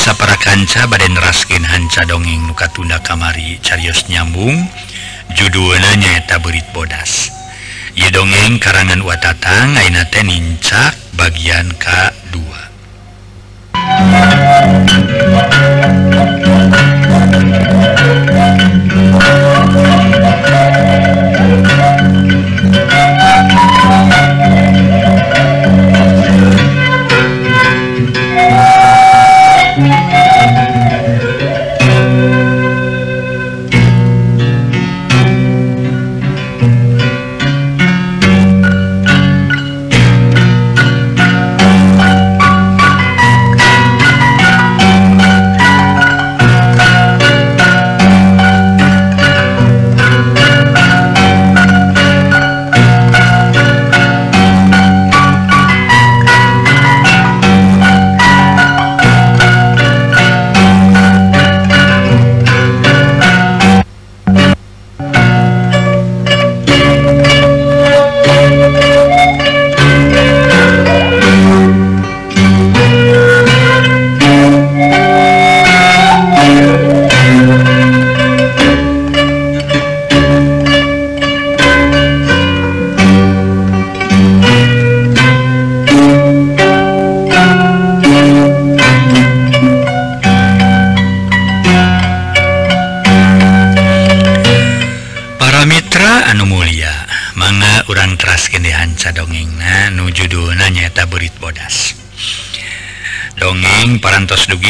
sapara kanca baden raskin hanca dongeng nuka tunda kamari carios nyambung judulnyaeta nyaeta berit bodas. Ye dongeng karangan watatang aina teh nincak bagian ka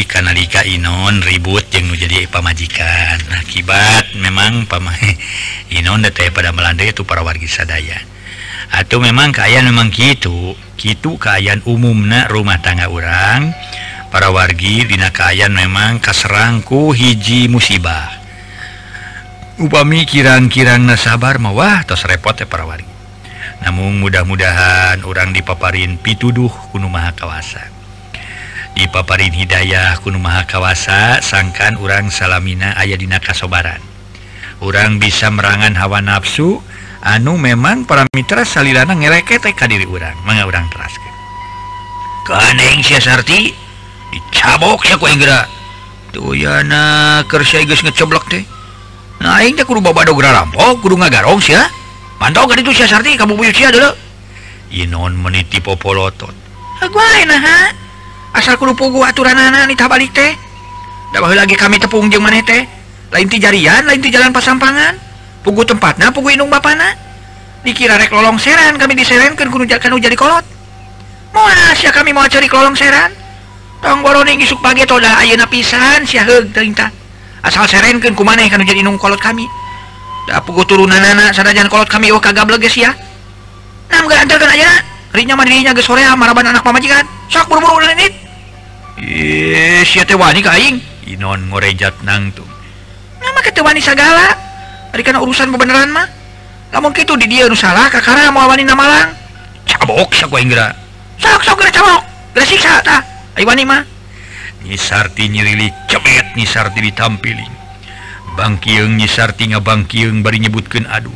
dugi kanalika Inon ribut yang menjadi pamajikan. Akibat memang pamahe Inon dete pada Melanda itu para warga sadaya. Atau memang kayaan memang gitu. Gitu keayaan umumnya rumah tangga orang para wargi dina kayan memang kaserangku hiji musibah. Upami kirang-kirang nasabar mawah tos repot ya para wargi. Namun mudah-mudahan orang dipaparin pituduh kuno maha di paparin Hidayah Kuno Maha Kawasa sangkan urang Salamina aya dina kasobaran. Orang bisa merangan hawa nafsu anu memang para Mitra salilana ngereket TK diri urang mangga urang teraskan keaneng siasarti dicabok ya kue gerak tuh yana kerja guys ngeceblok teh. Nah ini kudu bawa dog rampok kudu ngagarong sih ya pantau kan itu siasarti kamu buyut sih dulu Inon meniti popolotot. Gue enak, ha? asal kudu kupu aturan balik teh. Lagi kami tepung jeung maneh teh. Lain ti jarian lain di jalan pasampangan. Pugu tempat nah pugu indung bana dikira rek lolong seran kami diserenkeun ke gunung jadi kolot. Moal sia kami mau cari lolong seran. Tong boroning isuk pagi toda ayeuna pisan sia heug teuing asal serenkeun ku maneh kana jadi indung kolot kami. Da pugu turunanana sanajan kolot kami oh kagableg geus ya nam geus anterkeun aja Rinya mah dirinya geus sore maraban anak pamajikan. Sok buru-buru ulah. Inon ngorejat nangtung nama wani segala ari kana urusan bebeneran mah. Namun itu di dia salah kakara mau wani nama lang. Cabok sok gue ingra sok sok gara cabok. Gara siksa ta. Ayo wani mah. Nyisarti nyirili cebet nyisarti ditampiling bangkiung nyisarti ngabangkiung bari nyebutkan aduh.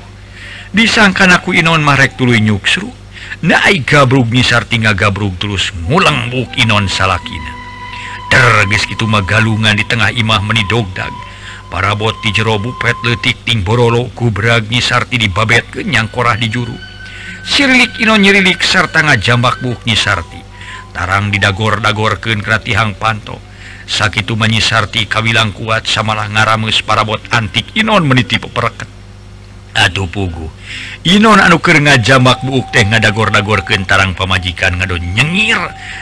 Disangkan aku inon marek tuluy nyuksru. Naik gabrug nyisarti ngagabrug terus ngulang buk inon salakina. tergis gitu magalungan di tengah imah meni dogdag. Parabot di jero bupet letikting Borolo kubragi sarti di babet kenyang korah di juru. Sirlik Ino nyirilik serta ngajambak jambak nyisarti. Sarti tarang didagor-dagor ke kratihang panto sakit menyisarti kawilang kuat samalah ngarames parabot antik Inon meniti pepereket Aduh pugu Inon anu ke ngajamak buuk teh ngadagor-dagor kentarang pemajikan ngado nyengir.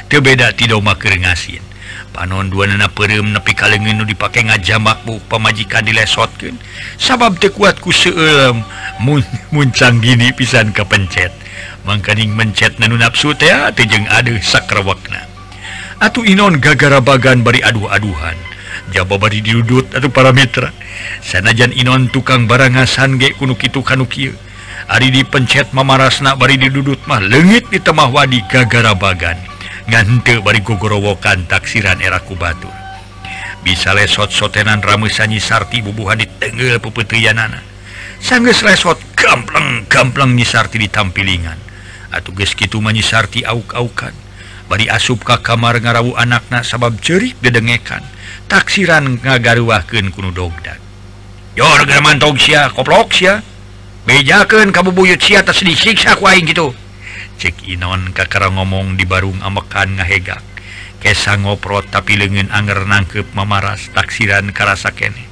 Tebeda tidoma keringasin panon dua nana perem nepi kalengin nu dipakai ngajamakmu pemajikan dilesotkan sabab teu kuat ku seueum mun muncang gini pisan kepencet mangkaning mencet nanu nafsu teh teu jeung adeuh sakrawakna atuh inon gagara bagan bari aduh-aduhan. Jaba bari diudut atuh para mitra. Sanajan inon tukang barangasan ge kunu kitu kanu kieu. Ari dipencet mamarasna bari didudut mah leungit di temah wadi gagara bagan. ngante barigogorowokan taksiran eraku Batur bisa lesot sotenan ramusanyi Sarti bubuhan di tenggel pepetianana sangges lesot gampleng gampleng nyisarti di tampilingan. Atau ges gitu menyisarti auk-aukan. Bari asup ka kamar ngarawu anakna sabab jerik dedengekan taksiran ngagaruahkeun kunu dogdag. Yor german sia koplok sia. Bejakeun kabubuyut sia tas disiksa ku aing gitu cek Inon kakara ngomong di Barung Amekan ngahegak. Kesa ngoprot tapi lengen anger nangkep mamaras taksiran karasa kene.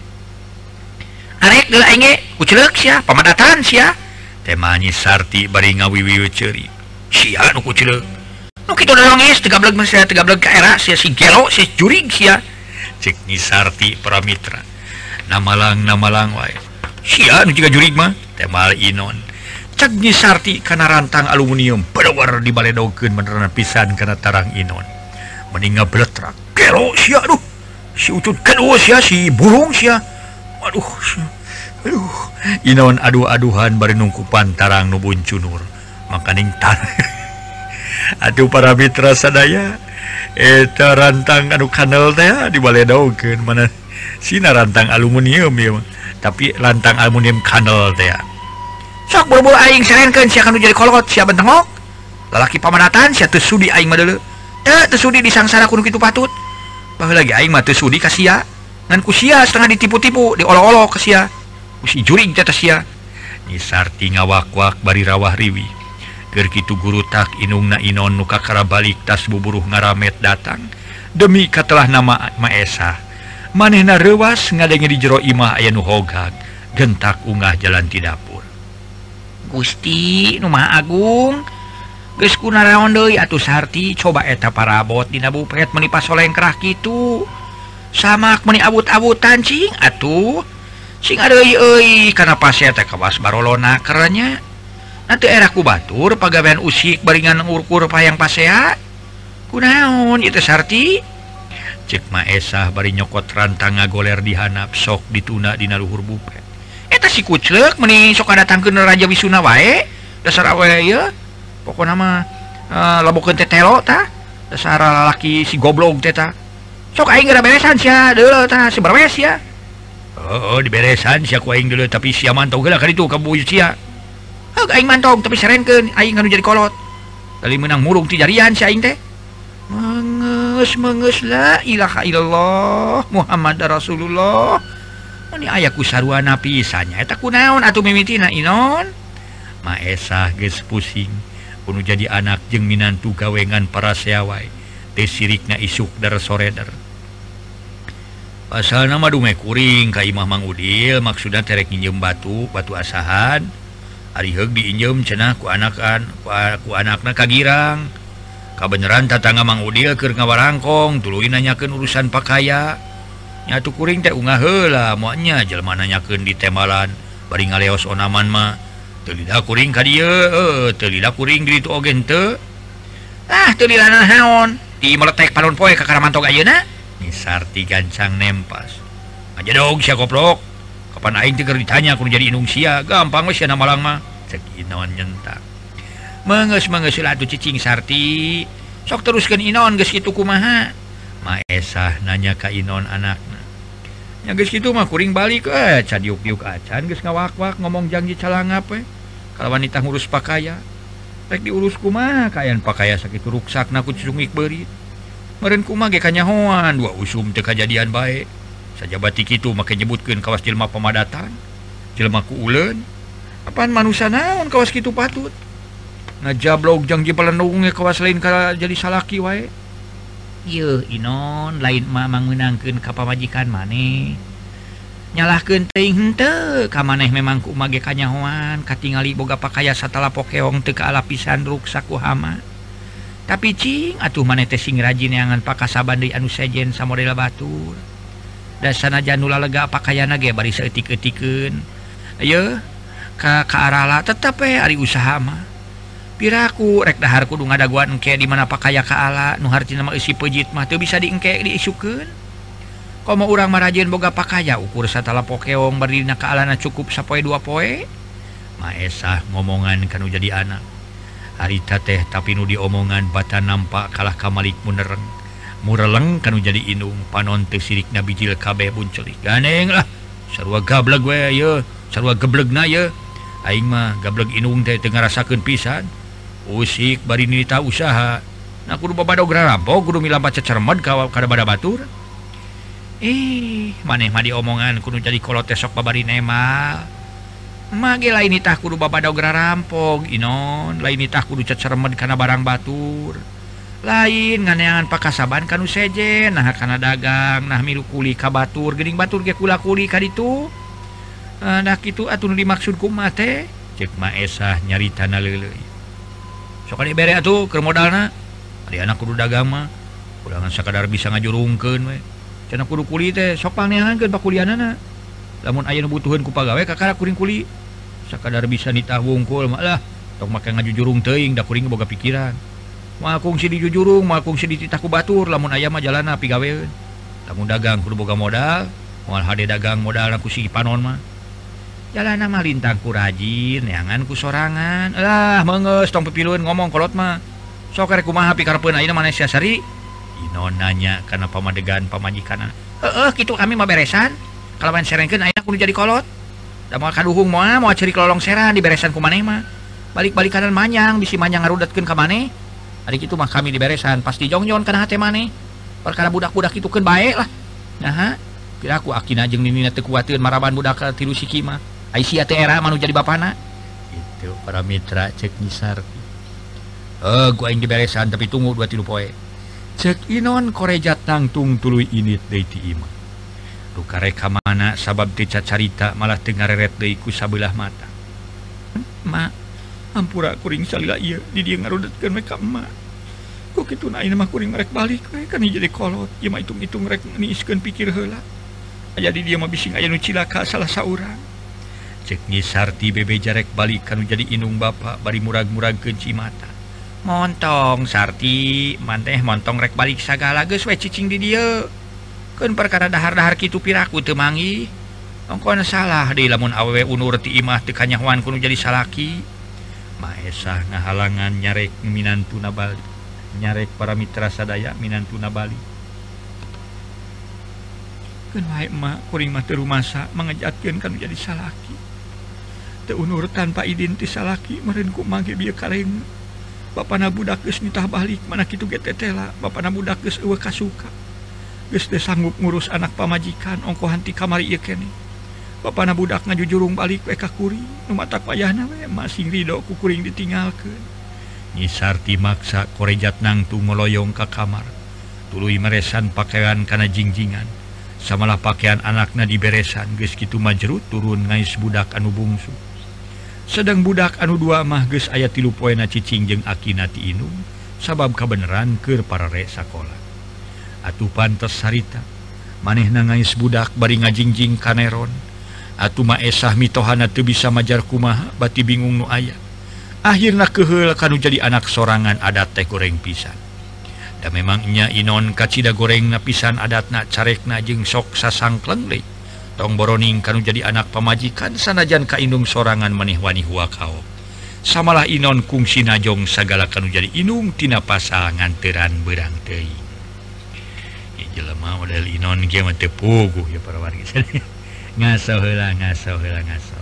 Arek geula inge kucelek sia pamadatan sia. Temanyi sarti bari ngawiwiwe ceri sia nu kucelek. Nu kitu dolonges tegableg mah sia tegableg ka era sia si gelo si jurig sia. Cek nyi sarti paramitra namalang namalang wae. Sia nu juga jurig mah temal inon. cegnisarti karena rantang aluminium berwar di Baledogen beneran pisan karena tarang Inon. Meninggal beletrak kero sia aduh si ucut kedua sia si burung sia. Aduh sia. aduh. Inon aduh-aduhan bari nungkupan tarang nubun cunur makaning tan aduh para mitra sadaya eta rantang anu kanal teh ah, di Baledogen mana sina rantang aluminium ya tapi rantang aluminium kanal teh ah. Sok buru-buru aing serenkeun sia kanu jadi kolot sia bentengok lalaki pamanatan sia teu sudi aing mah deuleu teu teu sudi disangsara kudu kitu patut. Baheula lagi aing mah teu sudi ka sia. Kusia setengah ditipu-tipu di olo-olo kesia usi juring sia. Nisarti ngawakwak bari rawah riwi. Gergitu guru tak inung na inon nuka kara balik tas buburuh ngaramet datang. Demi katelah nama maesa manehna rewas ngadenge di jero imah aya nu gentak ungah jalan ti dapur Gusti Numah Agung. Geus kunaon deui atuh sarti coba eta parabot dina bupet menipas soleng kerah kitu. Sama meni abut-abutan cing atuh. Sing ada karena pas kewas barolona kerennya nanti eraku batur pegawaian usik beringan ukur payang pasea. Kunaon itu Sarti? Cek Maesah bari nyokot rantang goler dihanap sok dituna di luhur eta si kuclek meni soka datang ke Raja Wisuna wae. Dasar awe ya pokok nama uh, eh, labokan tetelo ta. Dasar laki si goblok teta sok aing gara beresan sia dulu ta si berbes ya oh, oh diberesan sia ku aing dulu tapi sia mantau gelah kan itu kamu sia. Oh aing mantau tapi serenkeun aing anu jadi kolot. Kali menang murung ti jarian si aing teh. Menges menges la ilaha illallah Muhammad Rasulullah. ayaku sarwana pisanya eta kunaon atuh mimitina? Inon? Maesah geus pusing. Kudu jadi anak jeung Minantu gawengan para seawai. teh sirikna isuk dar soreder. Pasal nama dume kuring Ka Imah Mang Udil maksudnya terek nginjem batu batu asahan. Ariheg diinjem cenah ku anakan ku anakna kagirang kabeneran tatangga Mang Udil ke ngawarangkong tuluy nanyakeun urusan pakaya. nyatu kuring teh unga hela muanya jelma nanyakeun di temalan bari ngaleos onaman mah. Teu kuring ka dieu eh teu kuring di ditu oge ah teu naon di meletek panon poe ka karamantok ayeuna. Nisarti gancang nempas. Aja dong sia goblok. Kapan aing teu ditanya kudu jadi indung sia? Gampang we sia malang mah. Cek inaon nyentak. Mengeus mengeus atuh cicing sarti. Sok teruskeun inaon geus kitu kumaha. Maesah nanya kainon geus gitu mah kuring balik eh, ngawak-wak ngomong janji calangap we kalau wanita ngurus pakaian rek diurus kuma kayan pakaya sakit ruksak naku cungik beri meren kuma ge kanyahoan dua usum teh kajadian baik saja batik itu make nyebutkeun kawas jelma pemadatan jelma ku uleun. Apaan manusia naon kawas kitu patut? Ngajablog janji jipelenungnya kawas lain ka jadi salaki wae. Inon lain Mamang menangkan kapal majikan maneh nyalah henteu. Kam maneh memang ku mage kanyahoan katingali boga pakaya satala pokeong teka lapisan ruksaku hama tapi cing atuh manete sing rajin yangan pakasaban deui anu sejen samodela batur. Dan sana janula lega pakaian ge bari seetik-etiken ayo ka ka arala tetap eh ari usaha mah. piraku rek dahar kudu ngadaguan engke di mana pakaya kaala hartina mah isi pejit mah teu bisa diengke diisukeun. Komo mau urang marajin boga pakaya ukur satala pokeong berdina kaalana cukup sapoe dua poe. Maesah ngomongan kanu jadi anak. Harita teh tapi nu diomongan bata nampak kalah kamalik munereng mureleng kanu jadi inung panon teu sirik nabijil kabeh buncelik ganeng lah sarua gableg we ye sarua geblegna ye. Aing mah gableg inung teh teu rasakan pisan. usik bari nita usaha. Nah kudu babadogra kudu bada batur. Ih maneh mah diomongan kudu jadi kolot tesok babari nema mage lain nitah kudu babadogra rampok inon. Lain nitah kudu cecermed kana barang batur. Lain nganeangan pakasaban kanu sejen nah kana dagang nah milu kuli ka batur. Geuning batur ge kula kuli ka ditu. Eh, nah kitu atuh dimaksud ku mate cek ma esah nyari tanah leuleui soka bere tuh ke modalna dia anak kudu dagama ulangan sekadar bisa ngajurungkeun we. Cenah kudu kuli teh sok pangehankeun pakulianana. Lamun aya nu butuheun ku pagawe kakara kuring kuli. Sekadar bisa nitah wungkul malah tok make ngajujurung teuing da kuring boga pikiran. Mah kungsi di jujurung kungsi di ku batur lamun aya mah api gawe lamun dagang kudu boga modal moal hade dagang modal ku si panon mah. jalan nama lintaku rajin neanganku sorangan. Lah menges tong pepilun ngomong kolot mah sokar kumaha pikarpeun ayeuna Malaysia Sari? Inon nanya karena pamadegan pamajikan heeh gitu kami mah beresan. Kalau main serengkeun ayeuna kudu jadi kolot. Da moal kaduhung moal mau ciri lolong seran di beresan ku maneh mah. Balik-balik kanan manyang bisi manyang ngarudetkeun ka maneh. Ari kitu mah kami di beresan pasti jongjon kana hate maneh. Perkara budak-budak itu kan baik lah. Nah kira aku akin aja nini tekuatin maraban budak tiru siki mah. Aisyah era manu jadi bapana. Itu para mitra cek nyisar. Eh gua yang diberesan tapi tunggu dua tilu poe. Cek inon korejat tangtung tuluy ini deui ti imah nu kareka mana sabab teca carita malah teu ngareret deui ku sabelah mata. Hmm, ma ampura kuring salila ieu di dieu ngarudetkeun mereka ma. Ku kitu na mah kuring rek balik we kan jadi kolot. Ieu mah itung-itung rek niiskeun pikir heula. Jadi dia mah bising aya nu cilaka salah saurang. cek Sarti bebe jarek balik kanu jadi inung Bapak bari murag-murag keci mata montong Sarti. Manteh montong rek balik sagala geus we cicing di dia. Kan perkara dahar-dahar kitu piraku teu mangi. Ongkon salah di lamun awewe unur ti imah teu tekanyawan kuno jadi salaki. Maesah ngahalangan nyarek minantuna balik nyarek para mitra sadaya minantuna balik Kenai emak kuring rumah rumasa mengejatkan kan jadi salaki. unur tanpa identis salaki merinku mage bi kareng Bapak nabudakes nitah balik mana gitu getetela Bapak nabudakes ewe kasuka. Gede sanggup ngurus anak pamajikan ongko hanti kamari ieu kene. Bapak nabudak balik we balik weka kuri numata payahna we masih ridho kukuring ditinggalkan Nyisarti maksa korejat nangtu meloyong ke kamar. Tului meresan pakaian karena jingjingan. Samalah pakaian anaknya diberesan geus gitu majrut turun ngais budak anu bungsu. sedang budak anu dua mahges ayat tilu poena cicing jeung akinati inum sabab kabenaran ke pararek sekolah atuh pantes harita maneh nangais budak bari ngajingjing kaneron. Atuh maesah mitohana teu bisa majar kumaha bati bingung nu aya. Akhirna kehel kanu jadi anak sorangan adat teh goreng pisan. Dan memangnya inon kacida goreng napisan adatna carekna jeung sok sasangkleng tong boroning kan jadi anak pemajikan sanajan Kainung sorangan menehwani Huakao samalah Inon kungsi najong segala kan jadi inungtina pasangan teran berang Te jelema model Inon tepugu ya para warga. Ngaso hela ngaso hela ngaso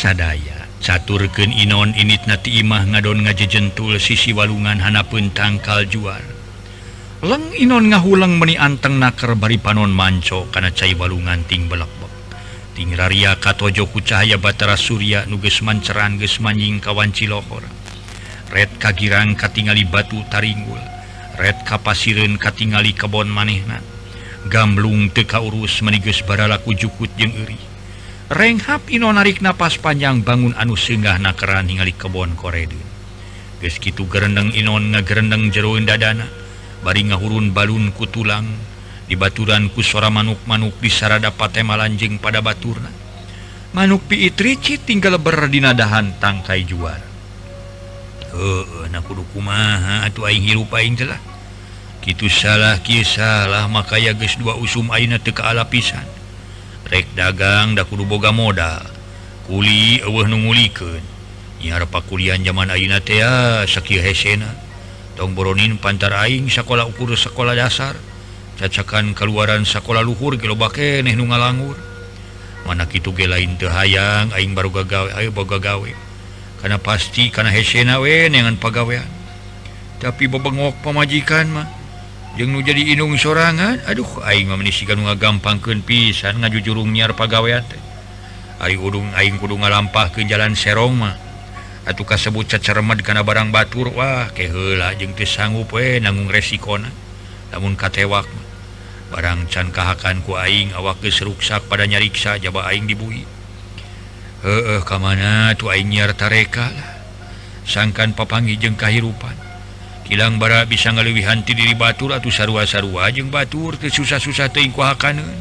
sadaya. Caturken Inon init nati imah ngadon ngajejentul sisi walungan Hanapun tangkal juar. Leng Inon ngahulang meni anteng naker bari panon manco kana cai walungan ting belakbak ting raria katojoku cahaya Batara Surya nuges manceran ges manjing kawan Cilohor. Red kagirang katingali batu taringgul red kapasiren katingali kebon manehna. Gamblung teka urus meniges baralaku jukut jeung eri Renghap Ino narik napas panjang bangun anu singgah nakeran ningali kebon Koreun geskitu gerendeng Inon ngagerendeng jeroin dadana bari ngahurun balun ku tulang di baturan ku suara manuk-manuk disarada patema lanjing pada baturna. Manuk piit Rici tinggal berdina dahan tangkai juara. Oh, kumaha atuh aing hirup aing telah Kitu salah kisah salah makaya geus dua usum aina teka ala pisan. rek dagang dakudu boga modal. Kuli awah nungulikan nyar pakulian zaman Aina tea ah, sakieu hesena. Tong boronin pantar aing sekolah ukur sekolah dasar. Cacakan keluaran sekolah luhur kilo bake neh nu ngalangur. Mana kitu ge lain teu hayang aing baru gagawe ayo boga gawe. Karena pasti karena hesena we nengan pagawean. Tapi bebengok pamajikan mah. jeng nu jadi inung sorangan aduh aing meisikan nga gampangken pisan ngaju jurung nyiar pagawe Ari udung aing kudu ngalampah ke jalan mah, Atuh kasebut cacermed karena barang batur Wah kehela jeng sanggup we nanggung resikona. Namun katewak barang can kahakan ku aing awak keseruksak pada nyariksa jaba aing dibui. He ka mana tuh aing nyiar tareka sangkan papangi jeng kahirupan. hilang bara bisa ngalewihanti diri Batur atau sarua-sarua jeung Batur ke susah-susah tehingkuhakanan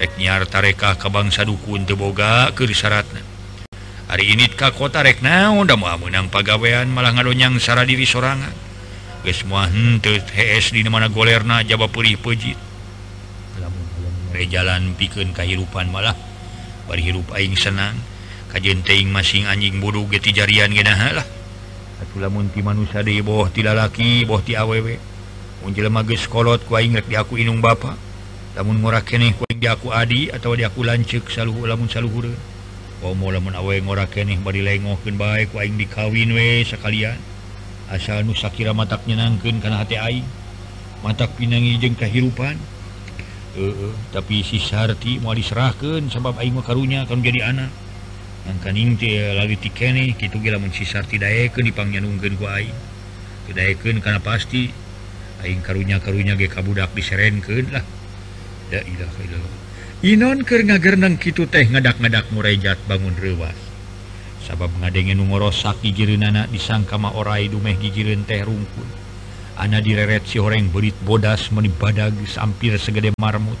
teknyar tarekah ke bangsa dukun teboga ke syaratna hari ini ka kota rek naon da mau menang pagawean malah ngadonyang sara diri sorangan geus moal henteu HS di mana golerna jaba peurih peujit jalan pikeun kahirupan malah bari hirup aing senang. Kajenteing masing anjing bodoh geti jarian genaha lah. lamunti manusia deboh tilalaki bohti di diaku inung ba namun murah keeh diaku Adi atau diaku lancek selalu lamun salluhur oh, lamun awe ngora keeh lengoken baik aing dikawin we sekalian. Asal nusakira matak nyenangken karena hati aing. Matak pinangi jeng kehidupan e -e, tapi sisarti mau diserahkan sebab aing makarunya akan jadi anak. angkaning latikeni gitu gila mensisarti daeken dipangnya nunggen gua kedaeken karena pasti aing karunya karunya ge kabudak diserenkeun lah. Ya ilah ilah inon keur ngagerneng kitu teh ngadak-ngadak murejat bangun rewas sabab ngadengen nu ngorosak anak disangka mah orai dumeh gigireun teh rungkun ana direret si horeng berit bodas meni badag sampir segede marmut.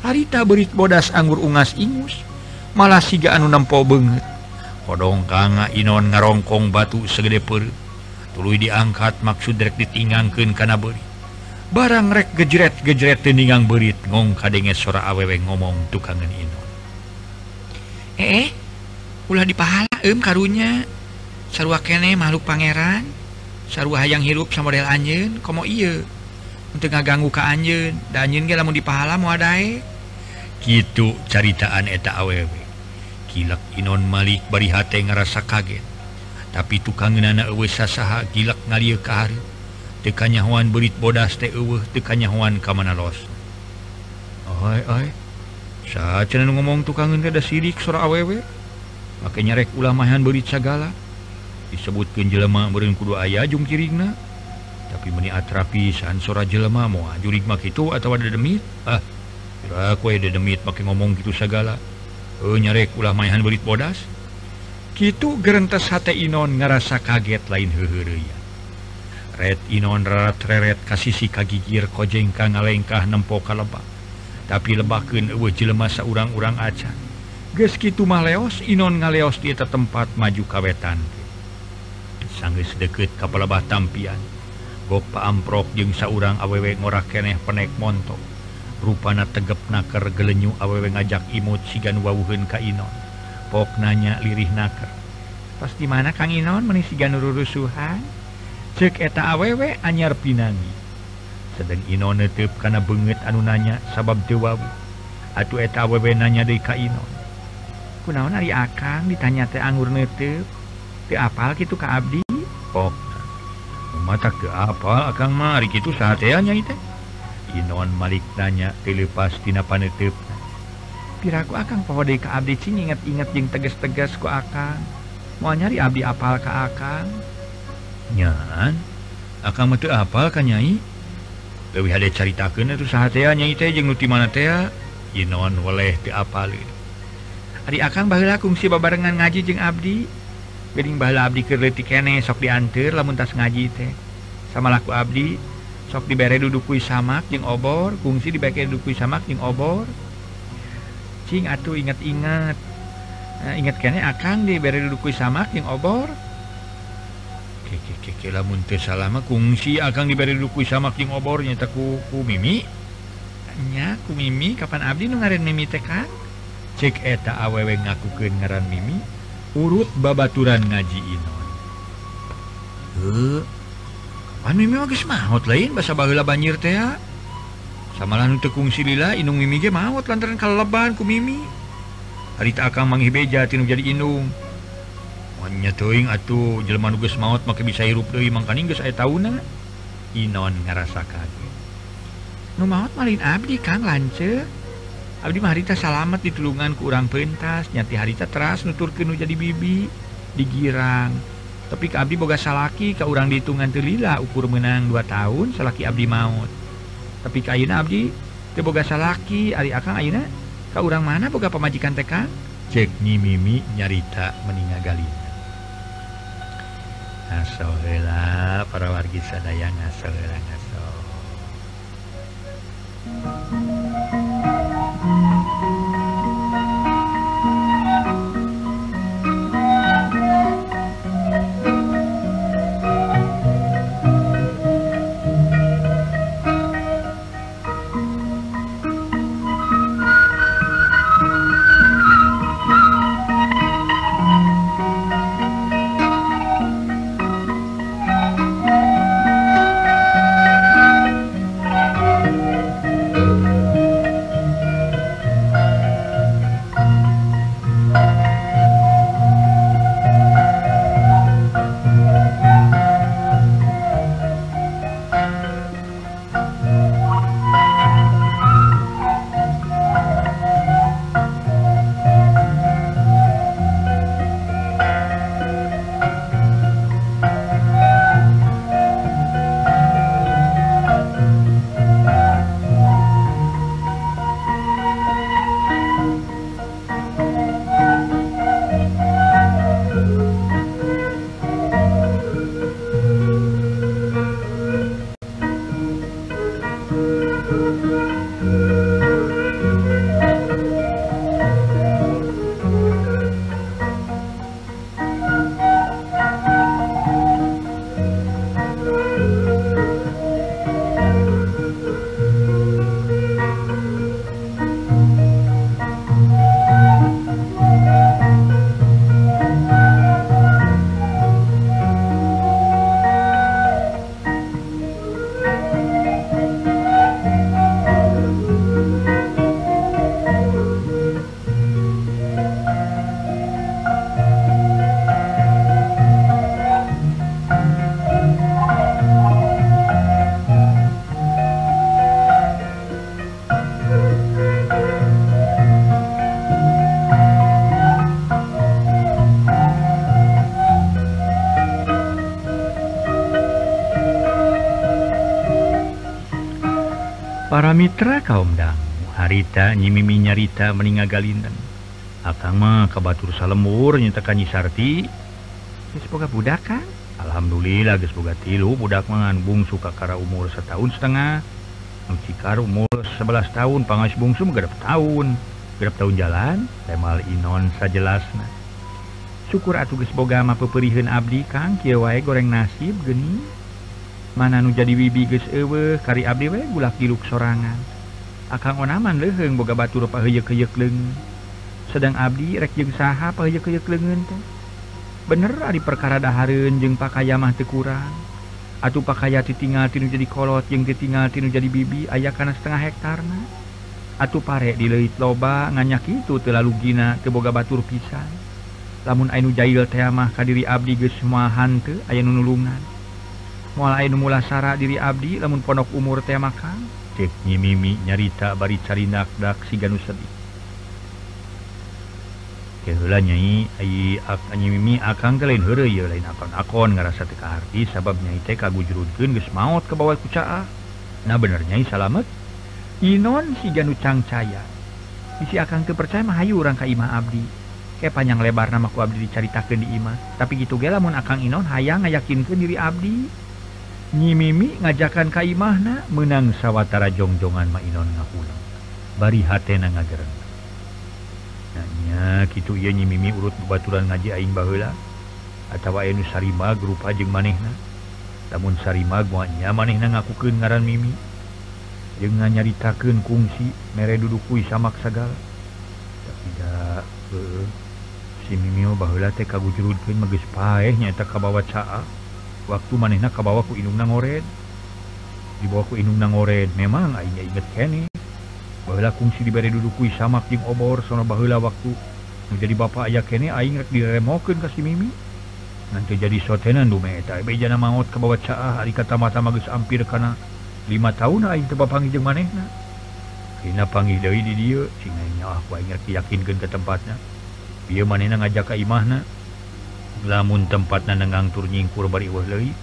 Harita berit bodas anggur ungas ingus. malah siga anu nampo banget kodong kanga Inon ngarongkong batu segedepur tulu diangkat maksud rek ditingangkan kana beri barang rek gejret gejret teningang berit ngong kadenge sora awewe ngomong tukangan Inon. Eh, eh ulah dipahala em karunya. Sarua kene makhluk pangeran sarua hayang hirup sama model anjen komo iya untuk ngaganggu ke anjen dan anjen ge lamun dipahala mau adae gitu caritaan eta aww kilak Inon Malik berihati ngerasa kaget. Tapi tukangana saha gilak ngalia kehari tekanyawan berit bodas TW tekanyawan kamana los. Saat ngomong tukangan ada sirik sora aww maka nyerek ulamahan berit segala disebutkan jelema beren kudu ayah jung kirigna tapi meni atrapi san sora jelema mau jurig mak itu atau ada demit? Ah dedemit pakai ngomong gitu segala. Eh, nyarek ulah mainan belit bodas. Gitu gerentes hate Inon ngerasa kaget lain hehereya. Red Inon reret-reret kasisi kagigir kojengka ngalengkah nempo ka lebak. Tapi lebaken eueuh jelema saurang-urang aca geus kitu mah leos Inon ngaleos di tempat maju kawetan. Sanggeus deket ka lebah tampian. Gopa amprok jeung saurang awewe ngorak keneh penek montok. rupana tegep naker gelenyu awewe ngajak imut sigan wauhun ka Inon. Pok nanya lirih naker. Pasti mana Kang Inon? menisigan rurusuhan. Cek eta awewe anyar pinangi. Sedang Inon netep karena banget anu nanya sabab dewawi atuh eta awewe nanya dari ka Inon. Kunaon ari akang? ditanya teh anggur netep teu apal gitu ka abdi? Pok mata ke apal akang mari gitu saatnya itu Inon Malik nanya tilepastina panetup piraku akan pahode ka Abdi Cing ingat-ingat yang tegas-tegas ku akan mau nyari Abdi apal ke akan nyaan akan metu apal kan nyai? Lebih ada cerita kena tuh sahatea nyai teh jeng nuti mana teh Inon waleh te apal hari akan bahula kungsi babarengan ngaji jeng Abdi. Gering bahala Abdi ke kene sok diantir lamun tas ngaji teh. Sama laku Abdi sok diberre dudukui samak jeung obor. Fungsi dibakai dukui samak jeung obor. Cing atuh ingat-ingat nah, eh, ingat kene akan diberre dudukui samak jeung obor. Lamun teu salama kungsi akan diberi dukui samak jeung obor. Nyata ku, ku mimi. Nya ku mimi kapan abdi nu ngaran mimi teh kan cek eta awewe ngakukeun ngaran mimi. Urut babaturan ngaji inon. maut lain bahasa Balila banjir teh kungsi lila silila inung mimige maut lantaran kalau ku mimi harita akan manghibeja tinu jadi inung Wanya teuing atuh jelema nu geus maot make bisa hirup deui mangkani geus aya taunna. Inon ngarasakeun. Nu maot malin abdi Kang lance. Abdi mah harita salamet ditulungan ku urang pentas, nyati harita teras nuturkeun nu jadi bibi digirang. tapi Abdi boga salaki ke orang dihitungan telila ukur menang 2 tahun salaki Abdi maut. Tapi kain Abdi teboga salaki Ari akan Aina ke orang mana boga pemajikan TK ceknyi Mimi nyarita meninggal Galina asohela para wargi sadaya ngasohela ngasohela. Para mitra kaum dangu, harita nyimimi nyarita meninga galinten. Akang mah kabatur salemur nyetakan nyisarti. Geus boga budak kan? Alhamdulillah geus tilu budak mangan bungsu kakara umur setahun setengah. Mencikar cikar umur sebelas tahun, pangas bungsu mah tahun. Gerap tahun jalan, lemal inon sajelasna. Syukur atu geus boga mah abdi Kang, kieu wae goreng nasib geni. mana nu jadi wibi ge ewe kari Abdi we gulak diluk sorangan. Akan onaman leheng boga batu rupa heye keyek leng sedang Abdi rek jeng saha paye keyek lengen teh? Bener ari perkara dahareun jeung pakaya mah teu kurang. Atuh pakaya titinggal tinu jadi kolot jeung titinggal tinu jadi bibi aya kana setengah hektarna atuh pare dileuit loba nganyak itu teu lalugina teu boga batur pisan lamun ainu jahil teh mah ka diri abdi geus moal hanteu aya nu nulungan. mulai nulasara diri Abdi namun pondok umur teh makan mimi nyarita bari cari nakdak si ganu sedih Kehula nyai ai nyi mimi akang teh lain heureuy lain akon-akon ngarasa teu kaharti sabab nyai teh kagujurudkeun geus maot ke bawah kucaa. Nah bener nyai salamet. Inon si ganu cangcaya. Bisi akang kepercaya mah hayu urang ka imah abdi. Ke panjang lebar mah ku abdi dicaritakeun di imah, tapi gitu ge lamun akang Inon hayang ngayakinkeun diri abdi. nyimimi ngajakan Kaimahna menang sawwatara jongjongan mainon ngapulang bari hatena ngagereng. Nanya gitu ia nyimimi urut bebaturan ngaji aing bahula atawa enu sarima grup ajeng manehna? Namun sarima guanya manehna ngakukeun ngaran mimi? Jeung nganyaritakeun kungsi mere duduk samak segala tapi da uh, si mimio baheula teh kagujurudkeun geus paeh nyaeta ka caa. waktu manehna kabawaku inungna ngoret dibawaku nang ngored memang aja inget kene. Bahwa kungsi diberi dudukui samak jeung obor sono bahula waktu menjadi bapak ayah kene aing rek diremokeun ka si Mimi. Nanti jadi sotenan dumeta bejana beja nama maot ka caah ari kata mata geus ampir kana lima tahun aing teu papanggih jeung manehna. Kena panggil deui di dieu cing nyawa ah, ku aing yakinkeun ke tempatna. Ieu manehna ngajak ka imahna. lamun tempat na ngangtur nyingkur bari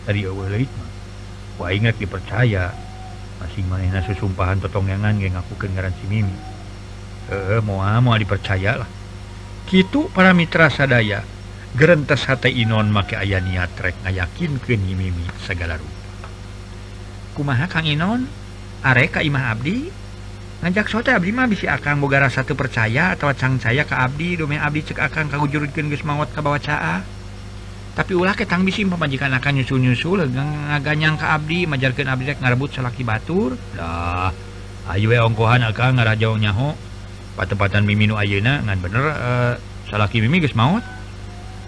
tadi Wah ingat dipercaya. Masih mainna susumpahan totongyangan yang aku kengaran si Mimi. Eh mau mau dipercayalah gitu para mitra sadaya gerentas hati Inon make ayah niat rek ngayakin ke Mimi segala rupa. Kumaha Kang Inon? Areka imah abdi? Ngajak sote abdi mah bisi akang boga rasa teu percaya atawa cangcaya ka abdi dome abdi cek akang kagujurkeun geus mawat ka bawacaa tapi ulah ketang bisi pemajikan akan nyusul-nyusul ngaganyang ke Abdi majarkan Abdi ngarebut selaki Batur. Dah Ayu e ongkohan akan ngarajau nyaho. Patempatan miminu Ayeuna ngan bener uh, salaki mimi geus maut.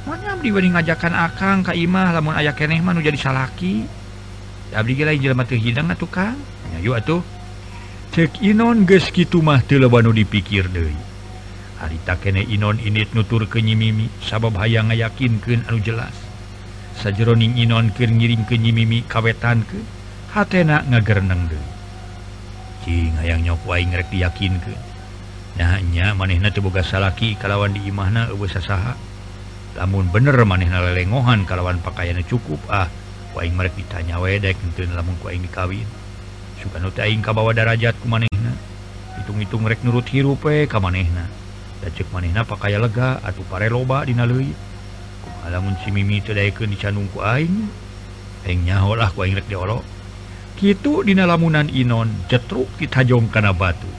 Mana Abdi bari ngajakan akang ka imah lamun aya keneh mah nu jadi salaki. Abdi ge lain jelema teu hidang atuh Kang. Atuh. Cek inon geus kitu mah teu loba nu dipikir deui. harita kene Inon init nutur kenyimimi sabab hayang yakinkan anu jelas sajeroning Inon ke ngiring kenyimimi kawetan ke hatena ngagereneng de Cing hayang nyok wae ngerek diyakin ke Nahnya manehna teboga salaki kalawan di imahna eueuh sasaha. Lamun bener manehna lelengohan kalawan pakaiannya cukup ah wae merek ditanya wedek lamun ku aing dikawin. Sugano teh aing kabawa darajat ku manehna. Hitung-hitung rek nurut hirup we ka manehna. cek manehna pakai lega atau pare loba dina leuit lamun si mimi teu daekeun dicandung ku aing aing nyaho lah ku aing rek diolo. Kitu dina lamunan inon jetruk kita jong kana batu.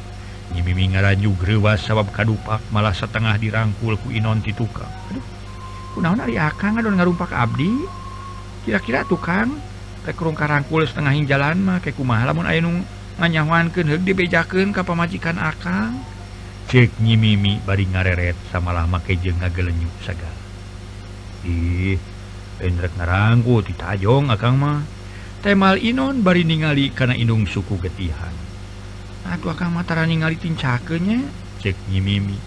Nyi mimi ngaranjug reuwas sabab kadupak malah setengah dirangkul ku inon ti tukang. Aduh kunaon ari akang adon ngarumpak abdi? Kira-kira tukang teh urung karangkul setengah jalan mah kayak kumaha lamun aya nu nganyahoankeun heug dibejakeun ka pamajikan akang? cek nyi Mimi bari ngareret samalah make je ngagelenyuk segala ih pendrek ngaranggu ditajong akang mah. Temal inon bari ningali karena indung suku getihan. Aduh akang matara ningali tincakenya cek nyi Mimi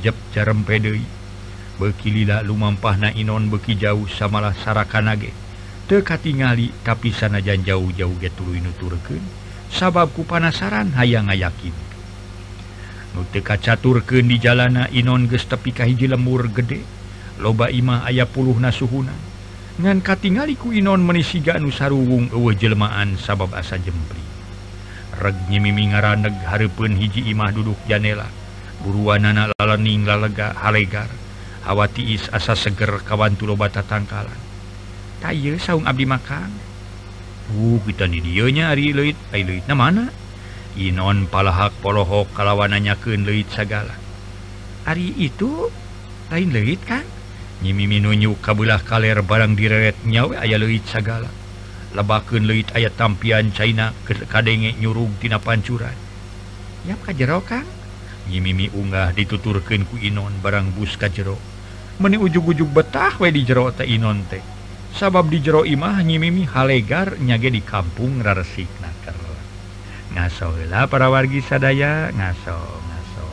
jep jarem pedei. Beki lila lumampah na inon beki jauh samalah sarakanage teu katingali tapi sanajan jauh-jauh ge tuluy nuturkeun sabab ku panasaran hayang ngayakin teka caturken di jalana Inon gestepi kahiji lemur gede. Loba Imah aya puluh nasuhuna. Ngan katingaliku Inon menisiga nusarung uwe jelmaan sabab asa jempri. Regnyi mimi ngaraneg Harpun hiji Imah duduk janela. Buruan nana lalaning lalega Halegar. Hawatiis asa seger kawantu lobata tangkalan tay saung Abdi makan. Uh kita didionya Ari Luit mana? Inon palahak polohok kalawananyakeun leit segala Ari itu lain leit kan ka kabelah kaler barang direret nyawe aya leit segala lebakeun leit ayat tampian China kadenge nyurug tina pancuran. Yap ka jero Kang. Nyimimi unggah dituturkeun ku Inon barang bus ka jero. Meni ujug-ujug betah we di jero teh Inon teh. Sabab di jero imah nyimimi halegar nyage di kampung raresik ngasolah para wargi sadaya ngaso ngaso.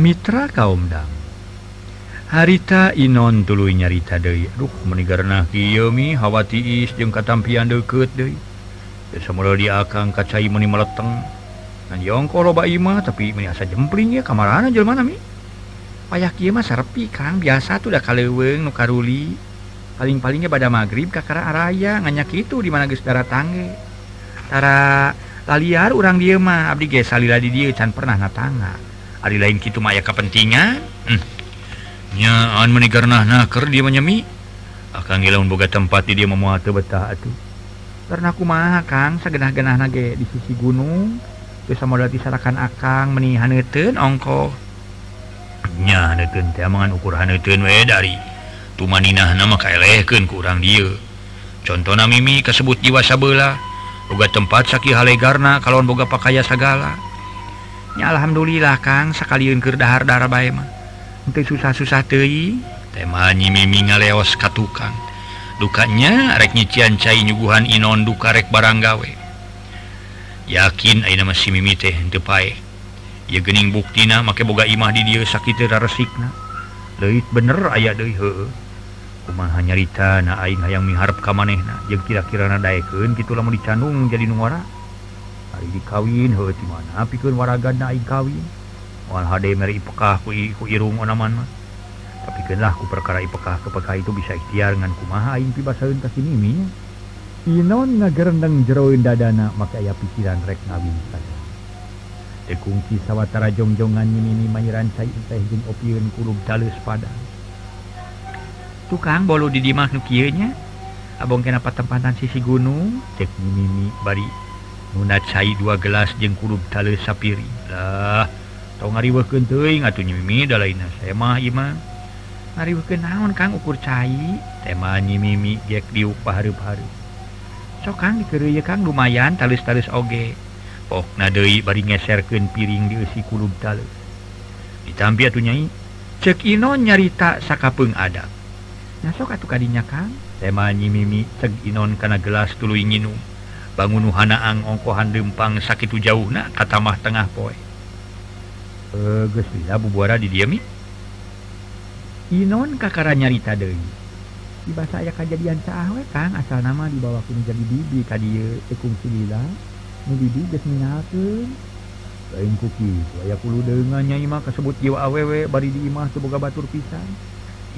mitra kaum dam. Harita Inon tulu nyarita Dewi Aduh menigana Kiyomi hawatiis jeung katampian deket De semula dia akan kacai meni meleteng. Dan yongko loba ima tapi meniasa jempling ya kamarana jelmana mi? Payah kia mah serpi kang biasa tuh dah kaleweng nukaruli paling-palingnya pada maghrib kakara araya nganyak itu di mana geus tangge. Tara laliar urang dia mah abdi ge salila di dieu can pernah natanga. hari lain gitu Maya kepentingannyaan hmm. menikah nah dia menyemi akan gilaun boga tempat di dia memuat betah tuh karena aku mah Kang? Segenah-genah nage di sisi gunung terus sama disarakan Akang menihanetun ongkohnya temangan ukuranetun we dari. Tumaninah nama kaelehkeun kurang dia contoh na Mimi kasebut jiwa sabela boga tempat Saki Halegarna kalau boga pakaya segala Ya Alhamdulillah Kang. Sekaliun darah Darabamah untuk susah-susah Tewi temanyi Mimi ngaleos ka tukang. Dukanya rek nyician cair nyuguhan Inon dukarek baranggawe yakin A masih Mimi teh depae ya gening buktina make boga imah di dia sakit rasikna Leit bener aya deh kumaha nyarita na aing hayang miharap ka manehna jeung kira-kira nadaekeun kitu lamun dicandung jadi nuara dikawin di mana? Pikir waraga naik kawin wal hade meri ipekah ku, ku irung onaman mah tapi kenlah ku perkara ipekah kepekah itu bisa ikhtiar ngan kumaha aing pibasaeun ka sini minya inon ngagerendeng jeroin dadana maka aya pikiran rek ngawin saja. Dekungsi sawatara jongjongan nyinini mayiran cai teh jeung opieun kulub dalus padang. Tukang bolu di dimah nu kieu nya? Abong kenapa tempatan sisi gunung. Cek mimimi bari nunat cair dua gelas jeng kurup tali sapirilah tau ngariwah kenting atau nyimi lain saya mah iman ngariwah kenaon kang ukur cair tema nyimimi gek diupah harup harup so kang dikeri kang lumayan talis talis oge. Pok nadei bari ngeserkan piring di usi kurub tali ditampi atau nyai. Cek ino nyarita sakapeng adab nasok atuh kadinya kang. Tema nyimimi cek inon kana gelas tulu nginum. bangunuhanaang ongkohan Dempang sakit jauh nah kata mah tengah poe. Eh, bubuara didiami Inon kakara nyarita De tiba saya kejadian sawwe Kang. Asal nama dibawa pun jadi bibi tadikulu dengannya Imah kasebut jiwa awewe bari dimah semoga batur pisan.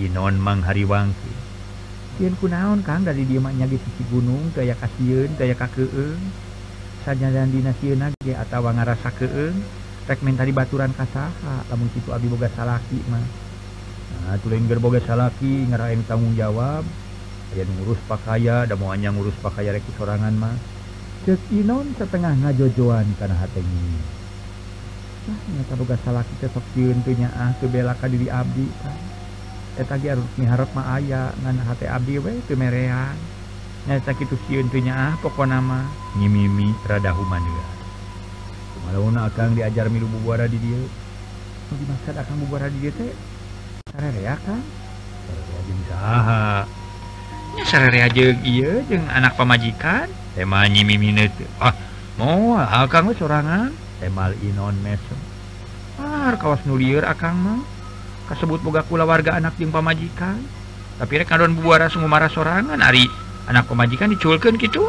Inon Mang Hariwangki ku naon Kang? Dari diamanya di sisi gunung daya kasihun daya kakeun. Saja dan dinasiun aja atau ngarasa keun. Rekmen tadi baturan kasaha lamun situ abi boga salaki mah. Nah tulain gerboga salaki ngerain tanggung jawab. Aya ngurus pakaya da moanya ngurus pakaya rek sorangan mah. Cek inon setengah ngajojoan kana hateni Nah, nyata boga salaki teh sok sieun teu nyaah teu bela ka diri abdi kan. Eh, tetagi harus miharap ma aya ngan hati abdi we teu mereang nyata kitu sieun teu ah pokona mah. Nyimimi rada humaneura kumalahuna akang diajar milu bubuara di dieu. Nu dimaksud akang bubuara di dieu teh sararea kan? Sararea jeung saha? Nya sararea jeung ieu jeung anak pamajikan. Teh mah nyimimi teu. Ah mau ah, akang we sorangan. Teh mal inon mesem. Ah, Ar kawas nulieur akang mah. kasebut boga kula warga anak jeung pamajikan. Tapi rek kadon buara sungguh marah sorangan ari. Anak pamajikan diculkan gitu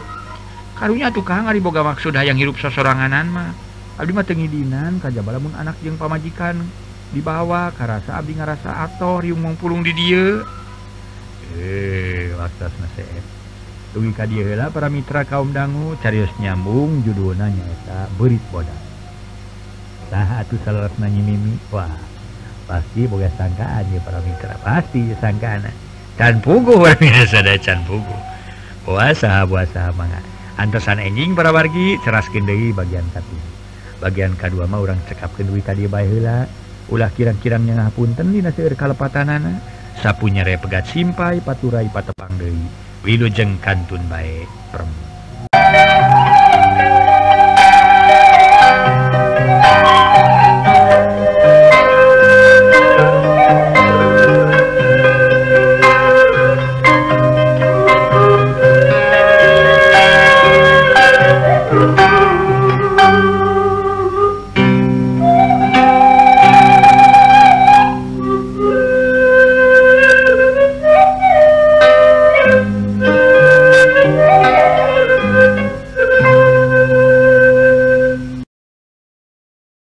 karunya tukang ari boga maksud hayang hirup sosoranganan mah. Abdi mah tengidinan kajaba lamun anak jeung pamajikan. Dibawa karasa abdi ngarasa ator riung mangpulung di dieu. Eh waktas nasehat tunggu ka dieu heula para mitra kaum dangu carios nyambung judulna nyaeta berit bodas. Saha atuh salaras nanyi mimi? wah. pasti boga sangkaan ya para mitra pasti sangkaan. Can pugu biasa ada can pugu. Puasa puasa mangga. Antosan enjing para wargi ceraskin deui bagian satu bagian kedua mah orang cekapkeun duit tadi bae heula. Ulah kirang-kirangnya ngapunten dina seueur kalepatanana. Sapunya re pegat simpai paturai patepang deui. Wilujeng kantun bae perempuan